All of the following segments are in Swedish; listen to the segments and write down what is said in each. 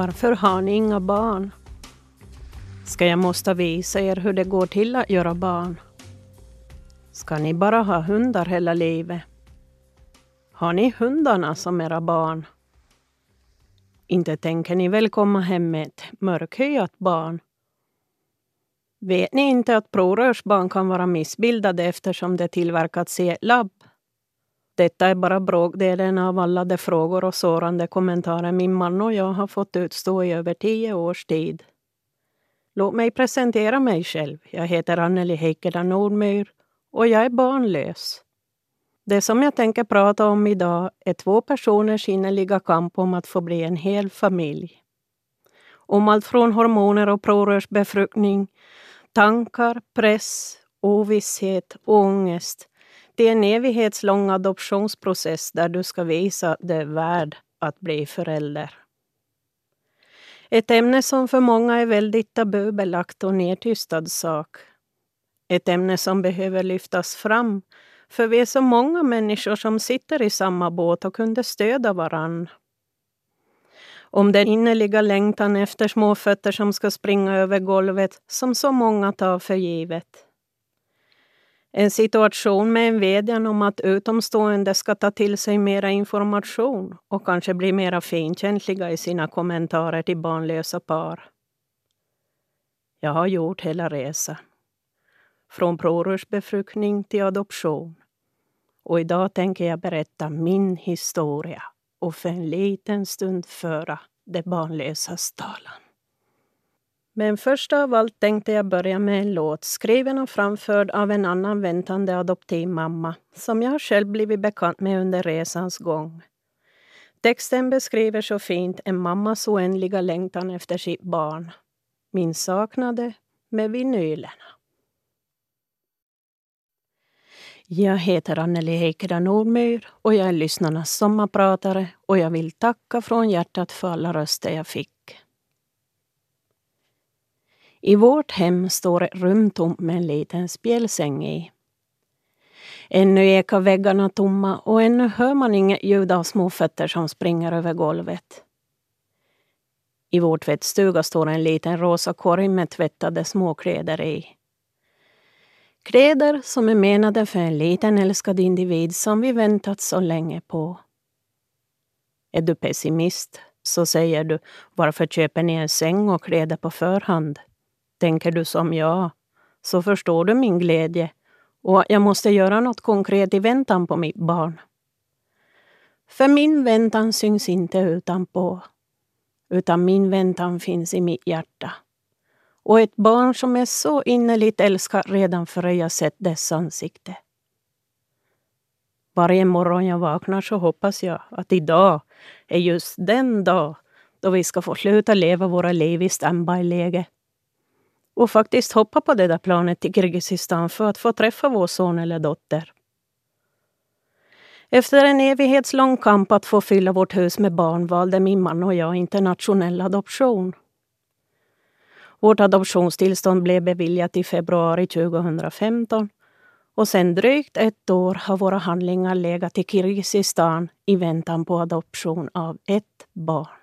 Varför har ni inga barn? Ska jag måste visa er hur det går till att göra barn? Ska ni bara ha hundar hela livet? Har ni hundarna som era barn? Inte tänker ni väl komma hem med ett mörkhyat barn? Vet ni inte att provrörsbarn kan vara missbildade eftersom de tillverkats i ett labb? Detta är bara bråkdelen av alla de frågor och sårande kommentarer min man och jag har fått utstå i över tio års tid. Låt mig presentera mig själv. Jag heter Anneli Heikkilä Nordmyr och jag är barnlös. Det som jag tänker prata om idag är två personers innerliga kamp om att få bli en hel familj. Om allt från hormoner och provrörsbefruktning, tankar, press, ovisshet och ångest det är en evighetslång adoptionsprocess där du ska visa att är värd att bli förälder. Ett ämne som för många är väldigt tabubelagt och nedtystad sak. Ett ämne som behöver lyftas fram för vi är så många människor som sitter i samma båt och kunde stödja varann. Om den innerliga längtan efter småfötter som ska springa över golvet som så många tar för givet. En situation med en vädjan om att utomstående ska ta till sig mera information och kanske bli mera finkänsliga i sina kommentarer till barnlösa par. Jag har gjort hela resan. Från provrörsbefruktning till adoption. Och idag tänker jag berätta min historia och för en liten stund föra det barnlösas talan. Men först av allt tänkte jag börja med en låt skriven och framförd av en annan väntande adoptivmamma som jag själv blivit bekant med under resans gång. Texten beskriver så fint en mammas oändliga längtan efter sitt barn. Min saknade med vinylerna. Jag heter Anneli Heikkeda Nordmyr och jag är lyssnarnas sommarpratare och jag vill tacka från hjärtat för alla röster jag fick. I vårt hem står ett rum tomt med en liten spjälsäng i. Ännu ekar väggarna tomma och ännu hör man inget ljud av små fötter som springer över golvet. I vår tvättstuga står en liten rosa korg med tvättade småkläder i. Kläder som är menade för en liten älskad individ som vi väntat så länge på. Är du pessimist så säger du varför köper ni en säng och kläder på förhand? Tänker du som jag, så förstår du min glädje och jag måste göra något konkret i väntan på mitt barn. För min väntan syns inte utanpå, utan min väntan finns i mitt hjärta. Och ett barn som är så innerligt älskar redan före jag sett dess ansikte. Varje morgon jag vaknar så hoppas jag att idag är just den dag då vi ska få sluta leva våra liv i standby-läge och faktiskt hoppa på det där planet till Kirgizistan för att få träffa vår son eller dotter. Efter en evighetslång kamp att få fylla vårt hus med barn valde min man och jag internationell adoption. Vårt adoptionstillstånd blev beviljat i februari 2015 och sedan drygt ett år har våra handlingar legat i Kirgizistan i väntan på adoption av ett barn.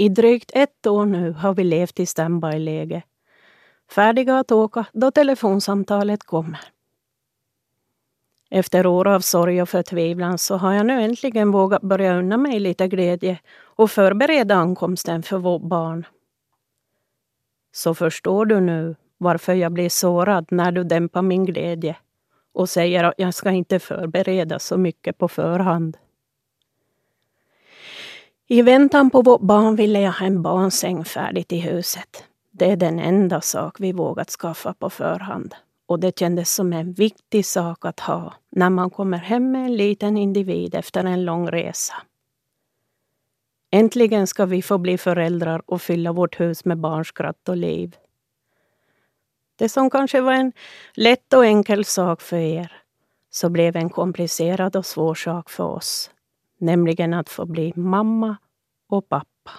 I drygt ett år nu har vi levt i standby-läge. Färdiga att åka då telefonsamtalet kommer. Efter år av sorg och förtvivlan så har jag nu äntligen vågat börja unna mig lite glädje och förbereda ankomsten för vårt barn. Så förstår du nu varför jag blir sårad när du dämpar min glädje och säger att jag ska inte förbereda så mycket på förhand. I väntan på vårt barn ville jag ha en barnsäng färdigt i huset. Det är den enda sak vi vågat skaffa på förhand. Och det kändes som en viktig sak att ha när man kommer hem med en liten individ efter en lång resa. Äntligen ska vi få bli föräldrar och fylla vårt hus med barnskratt och liv. Det som kanske var en lätt och enkel sak för er, så blev en komplicerad och svår sak för oss nämligen att få bli mamma och pappa.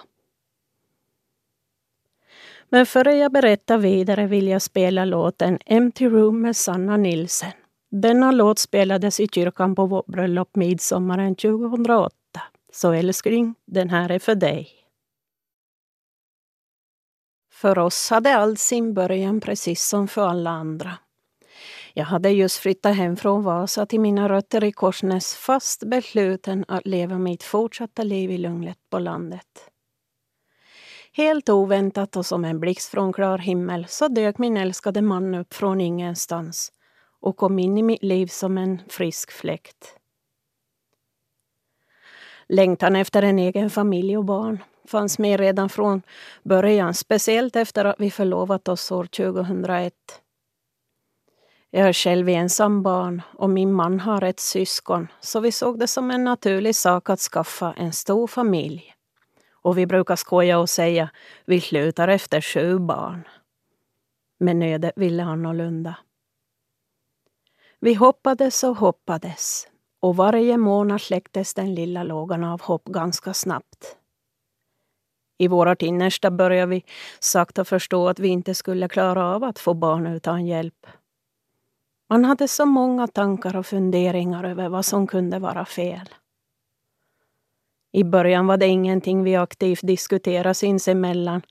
Men före jag berättar vidare vill jag spela låten Empty Room med Sanna Nilsen. Denna låt spelades i kyrkan på vårt bröllop midsommaren 2008. Så älskling, den här är för dig. För oss hade allt sin början precis som för alla andra. Jag hade just flyttat hem från Vasa till mina rötter i Korsnäs fast besluten att leva mitt fortsatta liv i lugnet på landet. Helt oväntat och som en blixt från klar himmel så dök min älskade man upp från ingenstans och kom in i mitt liv som en frisk fläkt. Längtan efter en egen familj och barn fanns med redan från början, speciellt efter att vi förlovat oss år 2001. Jag är själv ensam barn och min man har ett syskon så vi såg det som en naturlig sak att skaffa en stor familj. Och vi brukar skoja och säga vi slutar efter sju barn. Men ödet ville annorlunda. Vi hoppades och hoppades och varje månad släcktes den lilla lågan av hopp ganska snabbt. I vårt innersta började vi sakta förstå att vi inte skulle klara av att få barn utan hjälp. Man hade så många tankar och funderingar över vad som kunde vara fel. I början var det ingenting vi aktivt diskuterade sinsemellan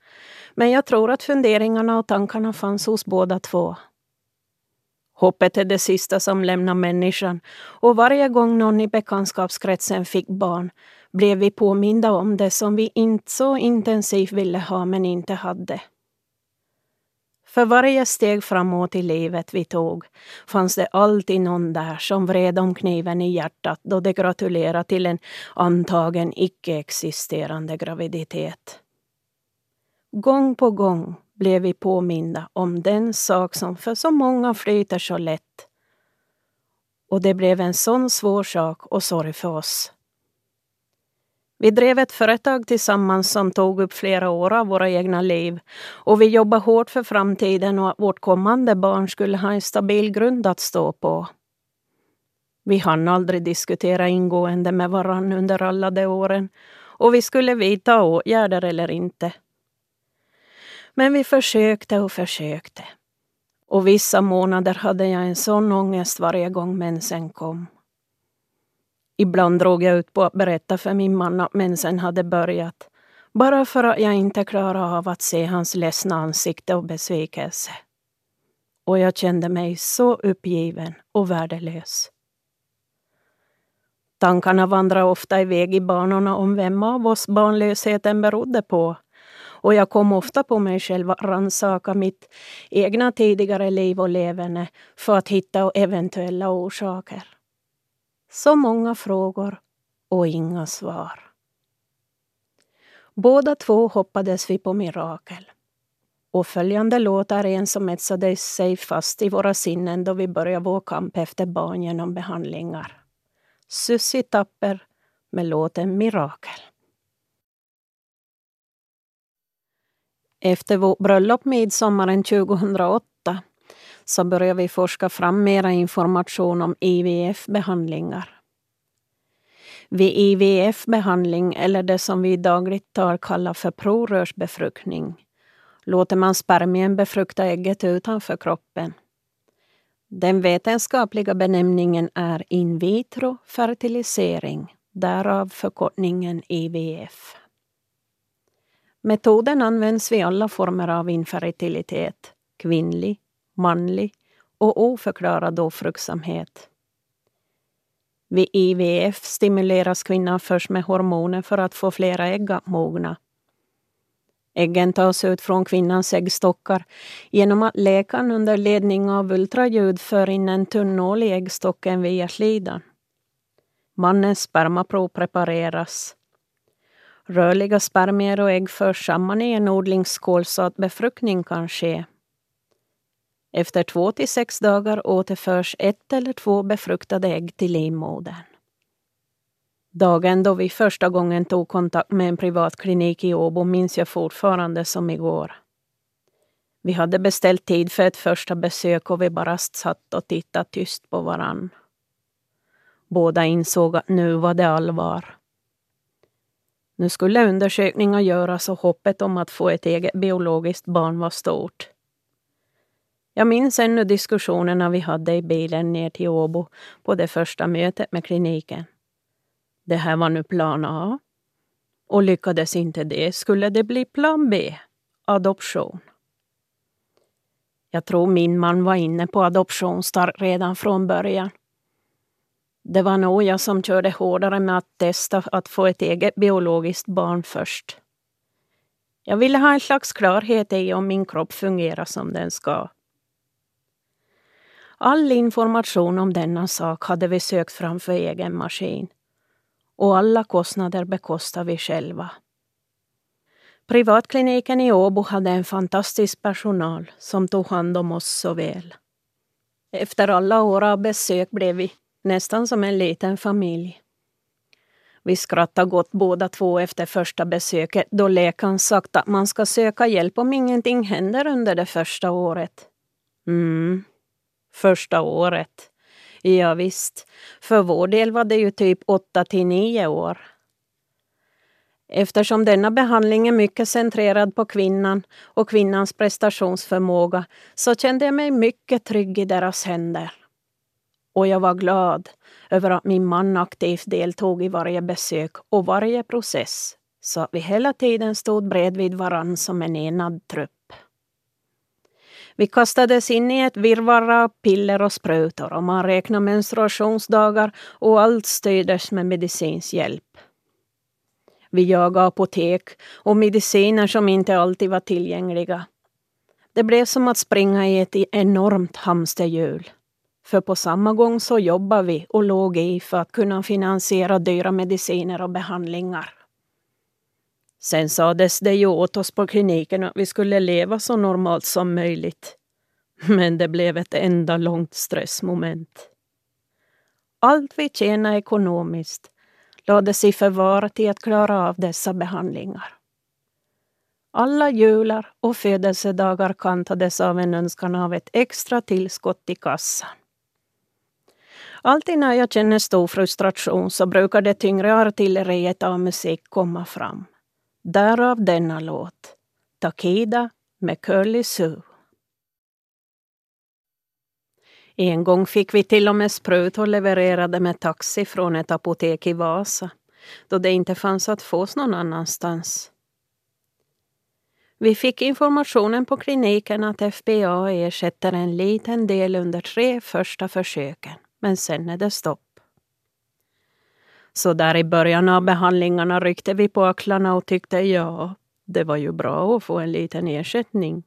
men jag tror att funderingarna och tankarna fanns hos båda två. Hoppet är det sista som lämnar människan och varje gång någon i bekantskapskretsen fick barn blev vi påminda om det som vi inte så intensivt ville ha men inte hade. För varje steg framåt i livet vi tog fanns det alltid någon där som vred om kniven i hjärtat då de gratulerade till en antagen icke-existerande graviditet. Gång på gång blev vi påminda om den sak som för så många flyter så lätt. Och det blev en sån svår sak och sorg för oss. Vi drev ett företag tillsammans som tog upp flera år av våra egna liv och vi jobbade hårt för framtiden och att vårt kommande barn skulle ha en stabil grund att stå på. Vi hann aldrig diskutera ingående med varann under alla de åren och vi skulle vidta åtgärder eller inte. Men vi försökte och försökte. Och vissa månader hade jag en sån ångest varje gång mensen kom. Ibland drog jag ut på att berätta för min man att mensen hade börjat. Bara för att jag inte klarade av att se hans ledsna ansikte och besvikelse. Och jag kände mig så uppgiven och värdelös. Tankarna vandrade ofta iväg i banorna om vem av oss barnlösheten berodde på. Och jag kom ofta på mig själv att rannsaka mitt egna tidigare liv och leverne för att hitta eventuella orsaker. Så många frågor och inga svar. Båda två hoppades vi på mirakel. Och följande låt är en som etsade sig fast i våra sinnen då vi började vår kamp efter barn genom behandlingar. Sussi Tapper med låten Mirakel. Efter vårt bröllop midsommaren 2008 så började vi forska fram mera information om IVF-behandlingar. Vid IVF-behandling, eller det som vi i dagligt tal kallar för provrörsbefruktning, låter man spermien befrukta ägget utanför kroppen. Den vetenskapliga benämningen är in vitro fertilisering, därav förkortningen IVF. Metoden används vid alla former av infertilitet, kvinnlig, manlig och oförklarad ofruktsamhet. Vid IVF stimuleras kvinnan först med hormoner för att få flera ägg att mogna. Äggen tas ut från kvinnans äggstockar genom att läkaren under ledning av ultraljud för in en tunn nål i äggstocken via slidan. Mannens spermaprov prepareras. Rörliga spermier och ägg förs samman i en odlingsskål så att befruktning kan ske. Efter två till sex dagar återförs ett eller två befruktade ägg till livmodern. Dagen då vi första gången tog kontakt med en privatklinik i Åbo minns jag fortfarande som igår. Vi hade beställt tid för ett första besök och vi bara satt och tittade tyst på varann. Båda insåg att nu var det allvar. Nu skulle undersökningar göras och hoppet om att få ett eget biologiskt barn var stort. Jag minns ännu diskussionerna vi hade i bilen ner till Åbo på det första mötet med kliniken. Det här var nu plan A. Och lyckades inte det skulle det bli plan B, adoption. Jag tror min man var inne på adoptionsstart redan från början. Det var nog jag som körde hårdare med att testa att få ett eget biologiskt barn först. Jag ville ha en slags klarhet i om min kropp fungerar som den ska. All information om denna sak hade vi sökt fram för egen maskin och alla kostnader bekostar vi själva. Privatkliniken i Åbo hade en fantastisk personal som tog hand om oss så väl. Efter alla år av besök blev vi nästan som en liten familj. Vi skrattade gott båda två efter första besöket då läkaren sagt att man ska söka hjälp om ingenting händer under det första året. Mm, första året. Ja, visst. För vår del var det ju typ 8 till 9 år. Eftersom denna behandling är mycket centrerad på kvinnan och kvinnans prestationsförmåga så kände jag mig mycket trygg i deras händer. Och jag var glad över att min man aktivt deltog i varje besök och varje process så att vi hela tiden stod bredvid varann som en enad trupp. Vi kastades in i ett virrvarr av piller och sprutor och man räknade menstruationsdagar och allt styrdes med medicinsk hjälp. Vi jagade apotek och mediciner som inte alltid var tillgängliga. Det blev som att springa i ett enormt hamsterhjul. För på samma gång så jobbade vi och låg i för att kunna finansiera dyra mediciner och behandlingar. Sen sades det ju åt oss på kliniken att vi skulle leva så normalt som möjligt. Men det blev ett enda långt stressmoment. Allt vi tjänade ekonomiskt lades i förvar till att klara av dessa behandlingar. Alla jular och födelsedagar kantades av en önskan av ett extra tillskott i kassan. Alltid när jag känner stor frustration så brukar det tyngre artilleriet av musik komma fram. Därav denna låt, Takida med Curly Sue. En gång fick vi till och med sprutor levererade med taxi från ett apotek i Vasa, då det inte fanns att fås någon annanstans. Vi fick informationen på kliniken att FBA ersätter en liten del under tre första försöken, men sen är det stopp. Så där i början av behandlingarna ryckte vi på axlarna och tyckte ja, det var ju bra att få en liten ersättning.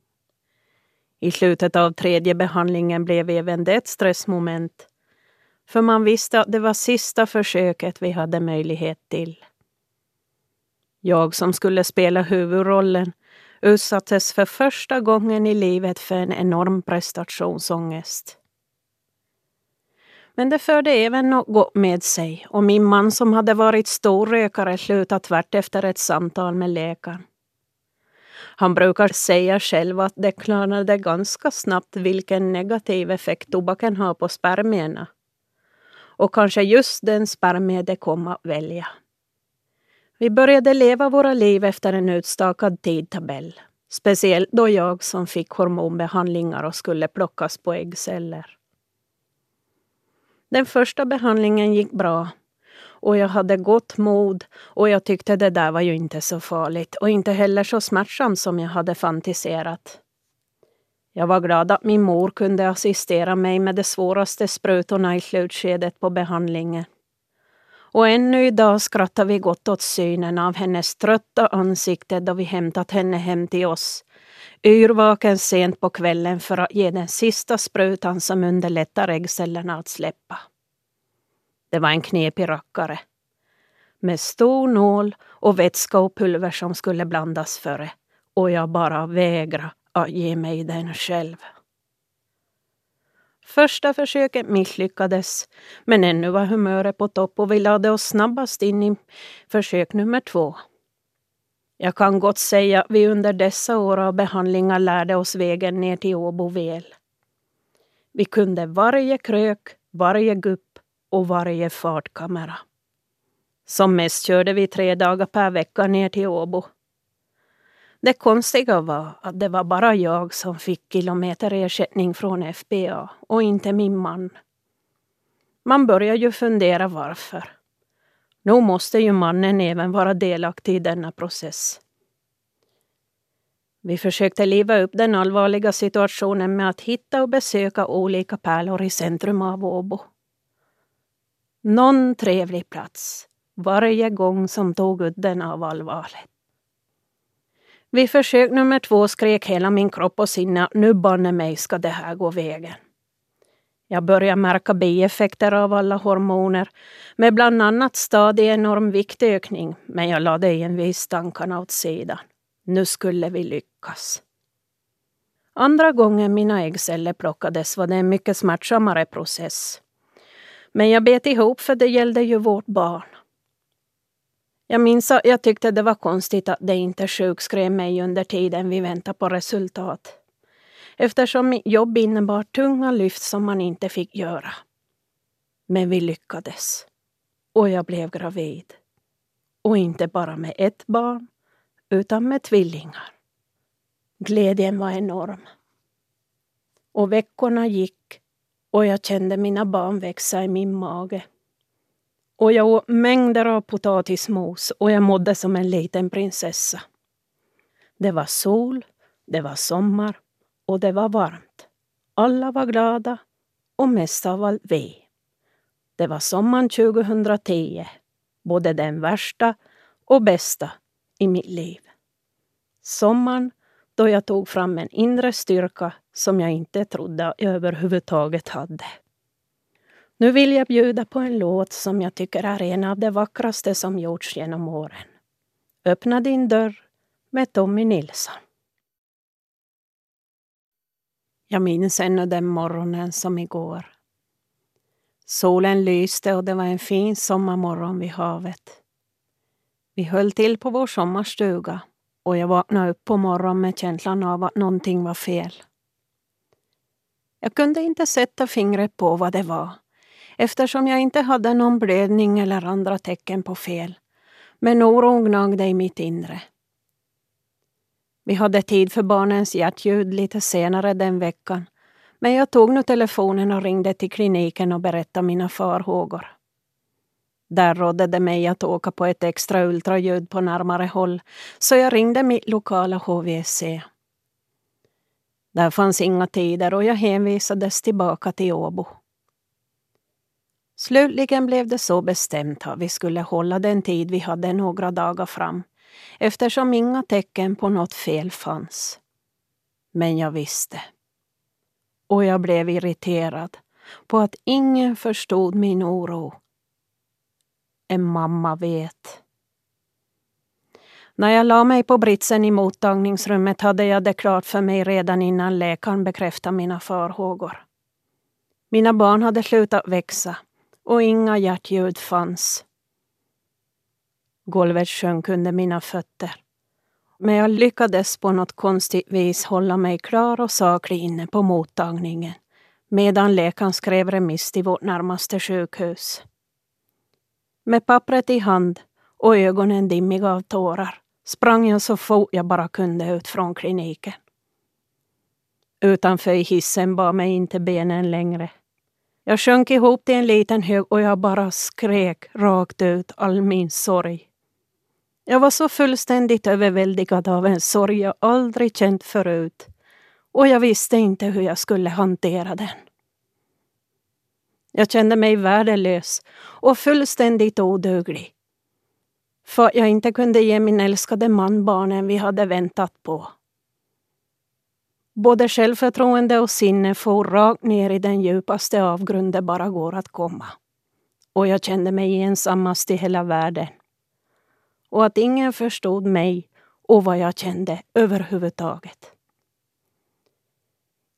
I slutet av tredje behandlingen blev även det ett stressmoment. För man visste att det var sista försöket vi hade möjlighet till. Jag som skulle spela huvudrollen utsattes för första gången i livet för en enorm prestationsångest. Men det förde även något med sig och min man som hade varit storrökare slutade tvärt efter ett samtal med läkaren. Han brukar säga själv att det klarnade ganska snabbt vilken negativ effekt tobaken har på spermierna. Och kanske just den spermie de kom att välja. Vi började leva våra liv efter en utstakad tidtabell. Speciellt då jag som fick hormonbehandlingar och skulle plockas på äggceller. Den första behandlingen gick bra och jag hade gott mod och jag tyckte det där var ju inte så farligt och inte heller så smärtsamt som jag hade fantiserat. Jag var glad att min mor kunde assistera mig med de svåraste sprutorna i slutskedet på behandlingen. Och ännu idag skrattar vi gott åt synen av hennes trötta ansikte då vi hämtat henne hem till oss. Yrvaken sent på kvällen för att ge den sista sprutan som underlättar äggcellerna att släppa. Det var en knepig rackare. Med stor nål och vätska och pulver som skulle blandas före. Och jag bara vägrade att ge mig den själv. Första försöket misslyckades, men ännu var humöret på topp och vi lade oss snabbast in i försök nummer två. Jag kan gott säga att vi under dessa år av behandlingar lärde oss vägen ner till Åbo väl. Vi kunde varje krök, varje gupp och varje fartkamera. Som mest körde vi tre dagar per vecka ner till Åbo. Det konstiga var att det var bara jag som fick kilometerersättning från FBA och inte min man. Man börjar ju fundera varför. Nog måste ju mannen även vara delaktig i denna process. Vi försökte liva upp den allvarliga situationen med att hitta och besöka olika pärlor i centrum av Åbo. Någon trevlig plats varje gång som tog udden av allvaret. Vid försök nummer två skrek hela min kropp och sinne nu banne mig ska det här gå vägen. Jag började märka bieffekter av alla hormoner med bland annat stadig enorm viktökning men jag lade envis tankarna åt sidan. Nu skulle vi lyckas. Andra gången mina äggceller plockades var det en mycket smärtsammare process. Men jag bet ihop för det gällde ju vårt barn. Jag minns att jag tyckte det var konstigt att det inte sjukskrev mig under tiden vi väntade på resultat. Eftersom jobb innebar tunga lyft som man inte fick göra. Men vi lyckades. Och jag blev gravid. Och inte bara med ett barn, utan med tvillingar. Glädjen var enorm. Och veckorna gick och jag kände mina barn växa i min mage. Och jag åt mängder av potatismos och jag mådde som en liten prinsessa. Det var sol, det var sommar och det var varmt. Alla var glada och mest av allt vi. Det var sommaren 2010, både den värsta och bästa i mitt liv. Sommaren då jag tog fram en inre styrka som jag inte trodde jag överhuvudtaget hade. Nu vill jag bjuda på en låt som jag tycker är en av de vackraste som gjorts genom åren. Öppna din dörr med Tommy Nilsson. Jag minns ännu den morgonen som igår. Solen lyste och det var en fin sommarmorgon vid havet. Vi höll till på vår sommarstuga och jag vaknade upp på morgonen med känslan av att någonting var fel. Jag kunde inte sätta fingret på vad det var eftersom jag inte hade någon blödning eller andra tecken på fel. Men oron gnagde i mitt inre. Vi hade tid för barnens hjärtljud lite senare den veckan men jag tog nu telefonen och ringde till kliniken och berättade mina farhågor. Där rådde det mig att åka på ett extra ultraljud på närmare håll så jag ringde mitt lokala HVC. Där fanns inga tider och jag hänvisades tillbaka till Åbo. Slutligen blev det så bestämt att vi skulle hålla den tid vi hade några dagar fram eftersom inga tecken på något fel fanns. Men jag visste. Och jag blev irriterad på att ingen förstod min oro. En mamma vet. När jag la mig på britsen i mottagningsrummet hade jag det klart för mig redan innan läkaren bekräftade mina farhågor. Mina barn hade slutat växa och inga hjärtljud fanns. Golvet sjönk under mina fötter. Men jag lyckades på något konstigt vis hålla mig klar och saklig inne på mottagningen medan läkaren skrev remiss till vårt närmaste sjukhus. Med pappret i hand och ögonen dimmiga av tårar sprang jag så fort jag bara kunde ut från kliniken. Utanför i hissen bar mig inte benen längre. Jag sjönk ihop till en liten hög och jag bara skrek rakt ut all min sorg. Jag var så fullständigt överväldigad av en sorg jag aldrig känt förut och jag visste inte hur jag skulle hantera den. Jag kände mig värdelös och fullständigt oduglig. För jag inte kunde ge min älskade man barnen vi hade väntat på. Både självförtroende och sinne for rakt ner i den djupaste avgrund det bara går att komma. Och jag kände mig ensammast i hela världen. Och att ingen förstod mig och vad jag kände överhuvudtaget.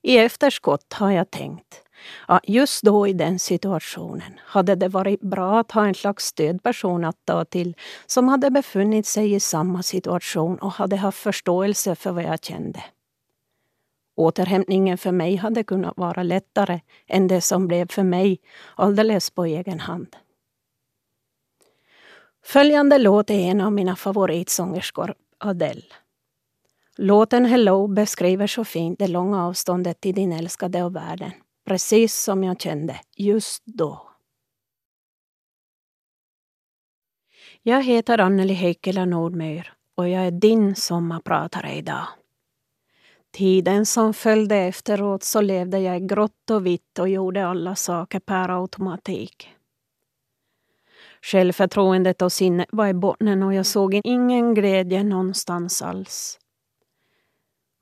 I efterskott har jag tänkt att just då i den situationen hade det varit bra att ha en slags stödperson att ta till som hade befunnit sig i samma situation och hade haft förståelse för vad jag kände. Återhämtningen för mig hade kunnat vara lättare än det som blev för mig alldeles på egen hand. Följande låt är en av mina favoritsångerskor, Adele. Låten Hello beskriver så fint det långa avståndet till din älskade och världen. Precis som jag kände just då. Jag heter Anneli Heikkilä Nordmyr och jag är din sommarpratare idag. Tiden som följde efteråt så levde jag i grått och vitt och gjorde alla saker per automatik. Självförtroendet och sinnet var i botten och jag såg ingen glädje någonstans alls.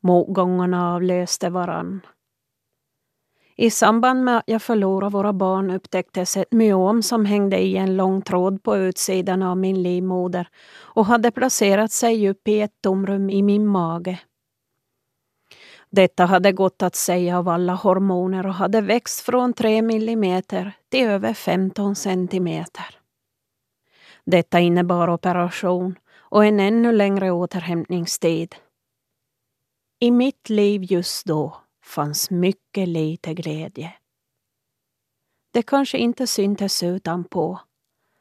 Motgångarna avlöste varann. I samband med att jag förlorade våra barn upptäcktes ett myom som hängde i en lång tråd på utsidan av min livmoder och hade placerat sig upp i ett tomrum i min mage. Detta hade gått att säga av alla hormoner och hade växt från 3 millimeter till över 15 centimeter. Detta innebar operation och en ännu längre återhämtningstid. I mitt liv just då fanns mycket lite glädje. Det kanske inte syntes utanpå,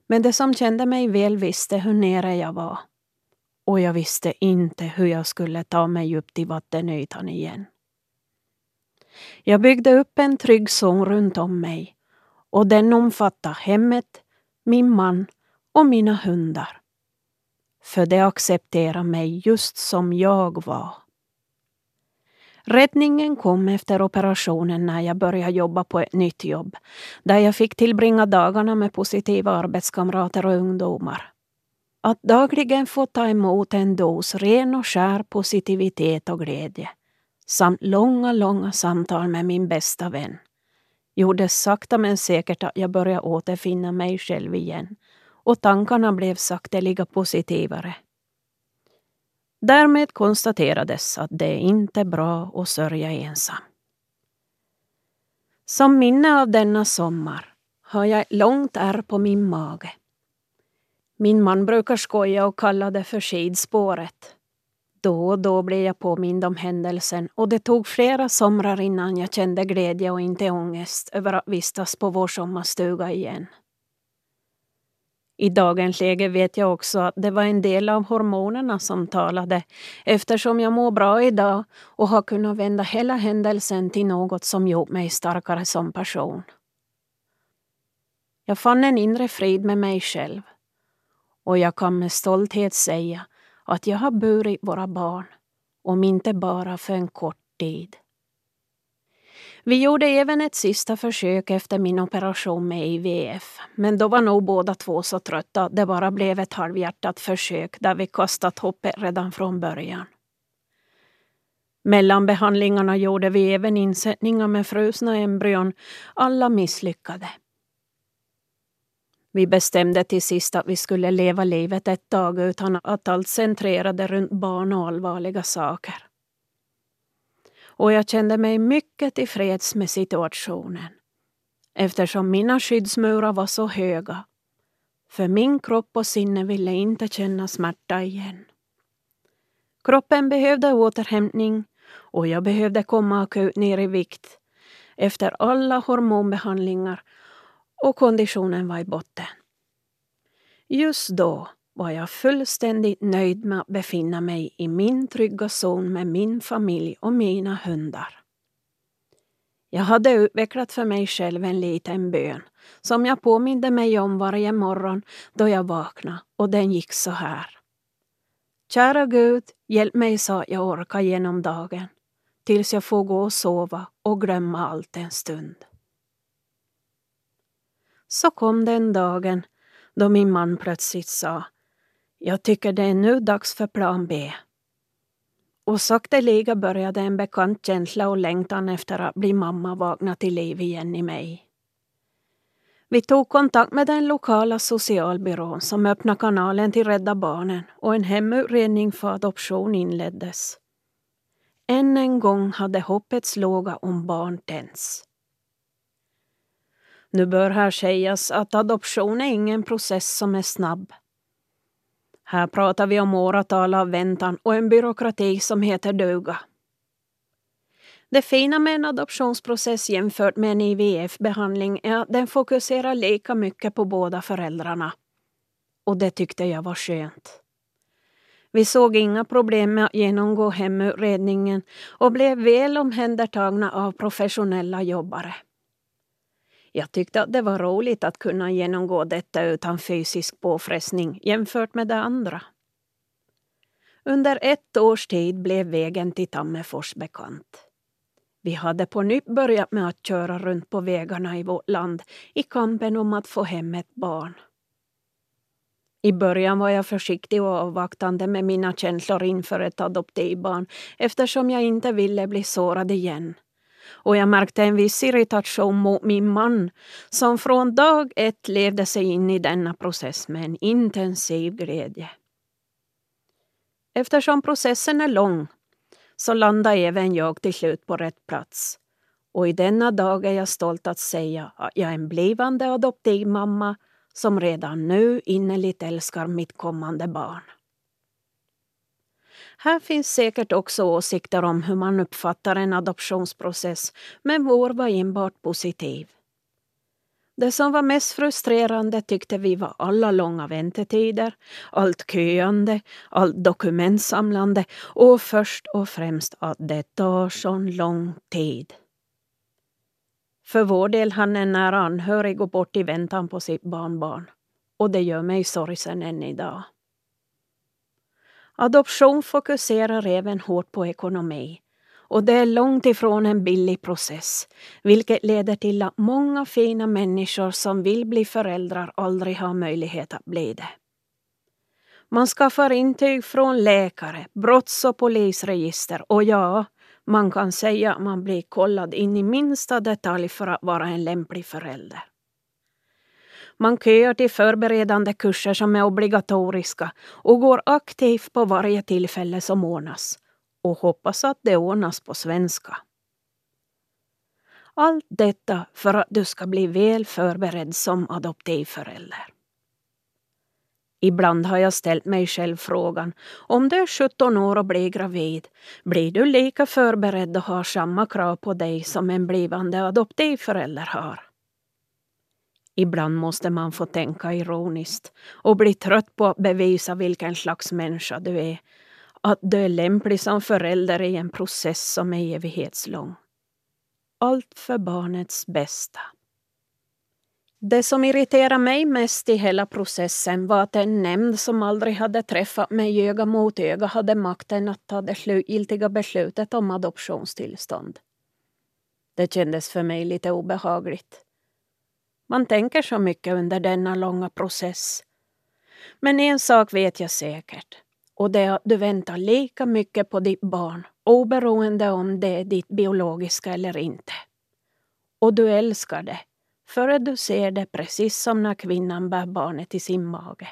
men de som kände mig väl visste hur nere jag var. Och jag visste inte hur jag skulle ta mig upp till vattenytan igen. Jag byggde upp en trygg zon runt om mig och den omfattade hemmet, min man och mina hundar. För de accepterade mig just som jag var. Räddningen kom efter operationen när jag började jobba på ett nytt jobb där jag fick tillbringa dagarna med positiva arbetskamrater och ungdomar. Att dagligen få ta emot en dos ren och skär positivitet och glädje samt långa, långa samtal med min bästa vän gjorde sakta men säkert att jag började återfinna mig själv igen och tankarna blev sakteliga positivare. Därmed konstaterades att det är inte bra att sörja ensam. Som minne av denna sommar har jag ett långt ärr på min mage. Min man brukar skoja och kalla det för skidspåret. Då och då blev jag påmind om händelsen och det tog flera somrar innan jag kände glädje och inte ångest över att vistas på vår sommarstuga igen. I dagens läge vet jag också att det var en del av hormonerna som talade eftersom jag mår bra idag och har kunnat vända hela händelsen till något som gjort mig starkare som person. Jag fann en inre frid med mig själv och jag kan med stolthet säga att jag har burit våra barn, om inte bara för en kort tid. Vi gjorde även ett sista försök efter min operation med IVF, men då var nog båda två så trötta att det bara blev ett halvhjärtat försök där vi kastat hoppet redan från början. Mellan behandlingarna gjorde vi även insättningar med frusna embryon. Alla misslyckade. Vi bestämde till sist att vi skulle leva livet ett tag utan att allt centrerade runt barn och allvarliga saker och jag kände mig mycket tillfreds med situationen eftersom mina skyddsmurar var så höga. För min kropp och sinne ville inte känna smärta igen. Kroppen behövde återhämtning och jag behövde komma akut ner i vikt efter alla hormonbehandlingar och konditionen var i botten. Just då var jag fullständigt nöjd med att befinna mig i min trygga zon med min familj och mina hundar. Jag hade utvecklat för mig själv en liten bön som jag påminde mig om varje morgon då jag vaknade och den gick så här. Kära Gud, hjälp mig så att jag orkar genom dagen tills jag får gå och sova och glömma allt en stund. Så kom den dagen då min man plötsligt sa jag tycker det är nu dags för plan B. Och sakteliga började en bekant känsla och längtan efter att bli mamma vakna till liv igen i mig. Vi tog kontakt med den lokala socialbyrån som öppnade kanalen till Rädda Barnen och en hemutredning för adoption inleddes. Än en gång hade hoppets låga om barn tänts. Nu bör här sägas att adoption är ingen process som är snabb här pratar vi om åratal av väntan och en byråkrati som heter duga. Det fina med en adoptionsprocess jämfört med en IVF-behandling är att den fokuserar lika mycket på båda föräldrarna. Och det tyckte jag var skönt. Vi såg inga problem med att genomgå hemutredningen och blev väl omhändertagna av professionella jobbare. Jag tyckte att det var roligt att kunna genomgå detta utan fysisk påfrestning jämfört med det andra. Under ett års tid blev vägen till Tammerfors bekant. Vi hade på nytt börjat med att köra runt på vägarna i vårt land i kampen om att få hem ett barn. I början var jag försiktig och avvaktande med mina känslor inför ett adoptivbarn eftersom jag inte ville bli sårad igen. Och jag märkte en viss irritation mot min man som från dag ett levde sig in i denna process med en intensiv glädje. Eftersom processen är lång så landar även jag till slut på rätt plats. Och i denna dag är jag stolt att säga att jag är en blivande adoptivmamma som redan nu innerligt älskar mitt kommande barn. Här finns säkert också åsikter om hur man uppfattar en adoptionsprocess, men vår var enbart positiv. Det som var mest frustrerande tyckte vi var alla långa väntetider, allt köande, allt dokumentsamlande och först och främst att det tar sån lång tid. För vår del hann en nära anhörig gå bort i väntan på sitt barnbarn och det gör mig sorgsen än idag. Adoption fokuserar även hårt på ekonomi och det är långt ifrån en billig process, vilket leder till att många fina människor som vill bli föräldrar aldrig har möjlighet att bli det. Man skaffar intyg från läkare, brotts och polisregister och ja, man kan säga att man blir kollad in i minsta detalj för att vara en lämplig förälder. Man köar till förberedande kurser som är obligatoriska och går aktivt på varje tillfälle som ordnas och hoppas att det ordnas på svenska. Allt detta för att du ska bli väl förberedd som adoptivförälder. Ibland har jag ställt mig själv frågan, om du är 17 år och blir gravid, blir du lika förberedd och har samma krav på dig som en blivande adoptivförälder har? Ibland måste man få tänka ironiskt och bli trött på att bevisa vilken slags människa du är att du är lämplig som förälder i en process som är evighetslång. Allt för barnets bästa. Det som irriterade mig mest i hela processen var att en nämnd som aldrig hade träffat mig öga mot öga hade makten att ta det slutgiltiga beslutet om adoptionstillstånd. Det kändes för mig lite obehagligt. Man tänker så mycket under denna långa process. Men en sak vet jag säkert och det är att du väntar lika mycket på ditt barn oberoende om det är ditt biologiska eller inte. Och du älskar det före du ser det precis som när kvinnan bär barnet i sin mage.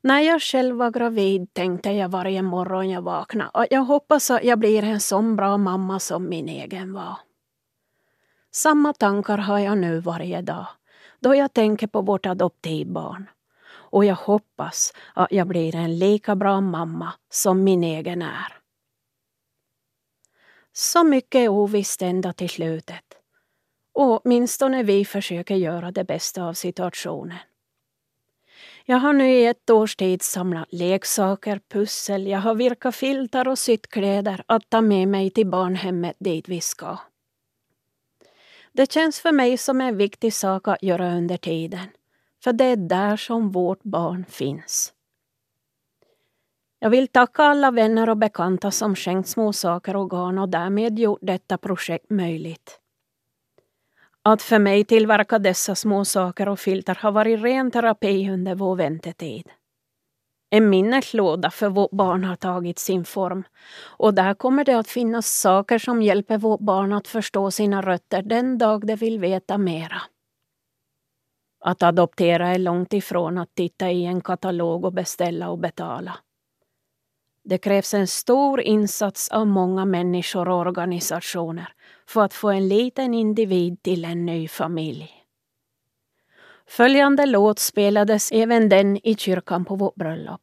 När jag själv var gravid tänkte jag varje morgon jag vaknade att jag hoppas att jag blir en sån bra mamma som min egen var. Samma tankar har jag nu varje dag då jag tänker på vårt adoptivbarn och jag hoppas att jag blir en lika bra mamma som min egen är. Så mycket är ovisst ända till slutet. Och åtminstone vi försöker göra det bästa av situationen. Jag har nu i ett års tid samlat leksaker, pussel, jag har virkat filtar och sytt kläder att ta med mig till barnhemmet dit vi ska. Det känns för mig som en viktig sak att göra under tiden. För det är där som vårt barn finns. Jag vill tacka alla vänner och bekanta som skänkt små saker och garn och därmed gjort detta projekt möjligt. Att för mig tillverka dessa små saker och filtar har varit ren terapi under vår väntetid. En minneslåda för vårt barn har tagit sin form och där kommer det att finnas saker som hjälper vårt barn att förstå sina rötter den dag det vill veta mera. Att adoptera är långt ifrån att titta i en katalog och beställa och betala. Det krävs en stor insats av många människor och organisationer för att få en liten individ till en ny familj. Följande låt spelades även den i kyrkan på vårt bröllop.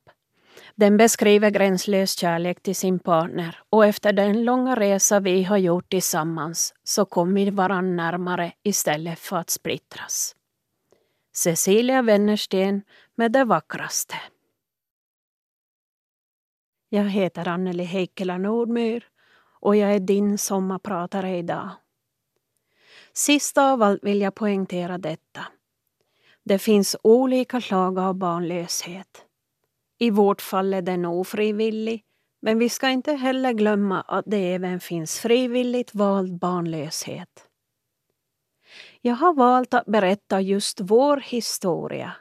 Den beskriver gränslös kärlek till sin partner och efter den långa resa vi har gjort tillsammans så kom vi varann närmare istället för att splittras. Cecilia Wennersten med Det vackraste. Jag heter Anneli Heikkilä Nordmyr och jag är din sommarpratare idag. Sist av allt vill jag poängtera detta. Det finns olika slag av barnlöshet. I vårt fall är den ofrivillig, men vi ska inte heller glömma att det även finns frivilligt vald barnlöshet. Jag har valt att berätta just vår historia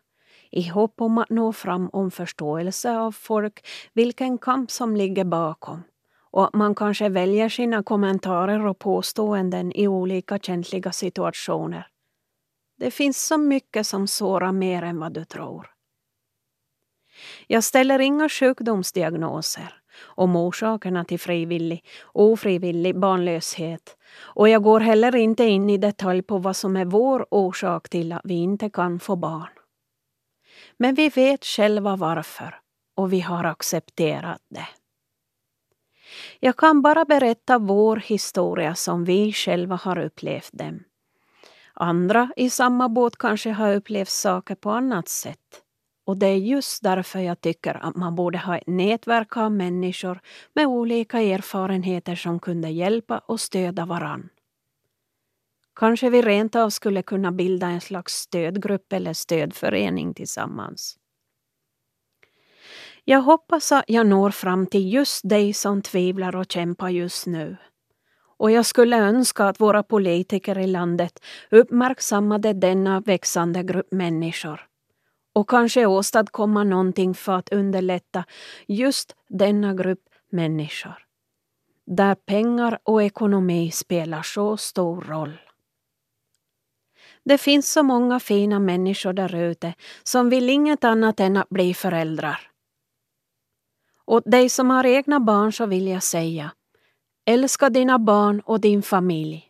i hopp om att nå fram om förståelse av folk, vilken kamp som ligger bakom och att man kanske väljer sina kommentarer och påståenden i olika känsliga situationer. Det finns så mycket som sårar mer än vad du tror. Jag ställer inga sjukdomsdiagnoser om orsakerna till frivillig och ofrivillig barnlöshet och jag går heller inte in i detalj på vad som är vår orsak till att vi inte kan få barn. Men vi vet själva varför och vi har accepterat det. Jag kan bara berätta vår historia som vi själva har upplevt den. Andra i samma båt kanske har upplevt saker på annat sätt. Och det är just därför jag tycker att man borde ha ett nätverk av människor med olika erfarenheter som kunde hjälpa och stödja varann. Kanske vi rent av skulle kunna bilda en slags stödgrupp eller stödförening tillsammans. Jag hoppas att jag når fram till just dig som tvivlar och kämpar just nu. Och jag skulle önska att våra politiker i landet uppmärksammade denna växande grupp människor och kanske åstadkomma någonting för att underlätta just denna grupp människor. Där pengar och ekonomi spelar så stor roll. Det finns så många fina människor där ute som vill inget annat än att bli föräldrar. Åt dig som har egna barn så vill jag säga Älska dina barn och din familj.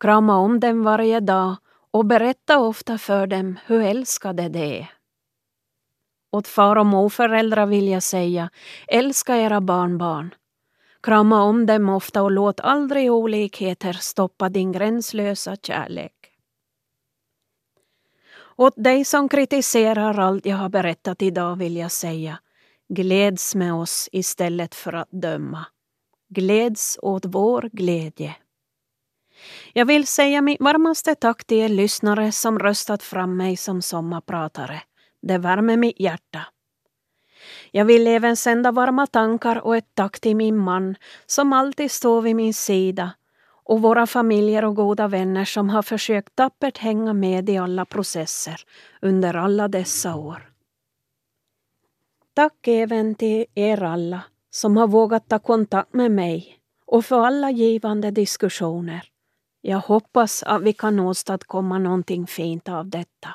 Krama om dem varje dag och berätta ofta för dem hur älskade de är. Åt far och morföräldrar vill jag säga älska era barnbarn. Krama om dem ofta och låt aldrig olikheter stoppa din gränslösa kärlek. Åt dig som kritiserar allt jag har berättat idag vill jag säga gläds med oss istället för att döma. Gläds åt vår glädje. Jag vill säga mitt varmaste tack till er lyssnare som röstat fram mig som sommarpratare. Det värmer mitt hjärta. Jag vill även sända varma tankar och ett tack till min man som alltid står vid min sida och våra familjer och goda vänner som har försökt tappert hänga med i alla processer under alla dessa år. Tack även till er alla som har vågat ta kontakt med mig och för alla givande diskussioner. Jag hoppas att vi kan åstadkomma någonting fint av detta.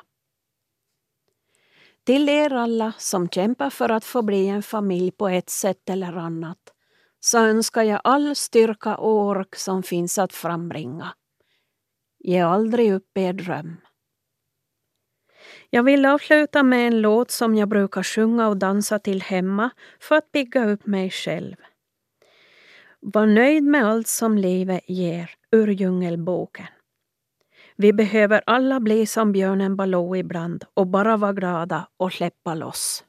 Till er alla som kämpar för att få bli en familj på ett sätt eller annat så önskar jag all styrka och ork som finns att frambringa. Ge aldrig upp er dröm. Jag vill avsluta med en låt som jag brukar sjunga och dansa till hemma för att bygga upp mig själv. Var nöjd med allt som livet ger ur Djungelboken. Vi behöver alla bli som björnen Baloo ibland och bara vara glada och släppa loss.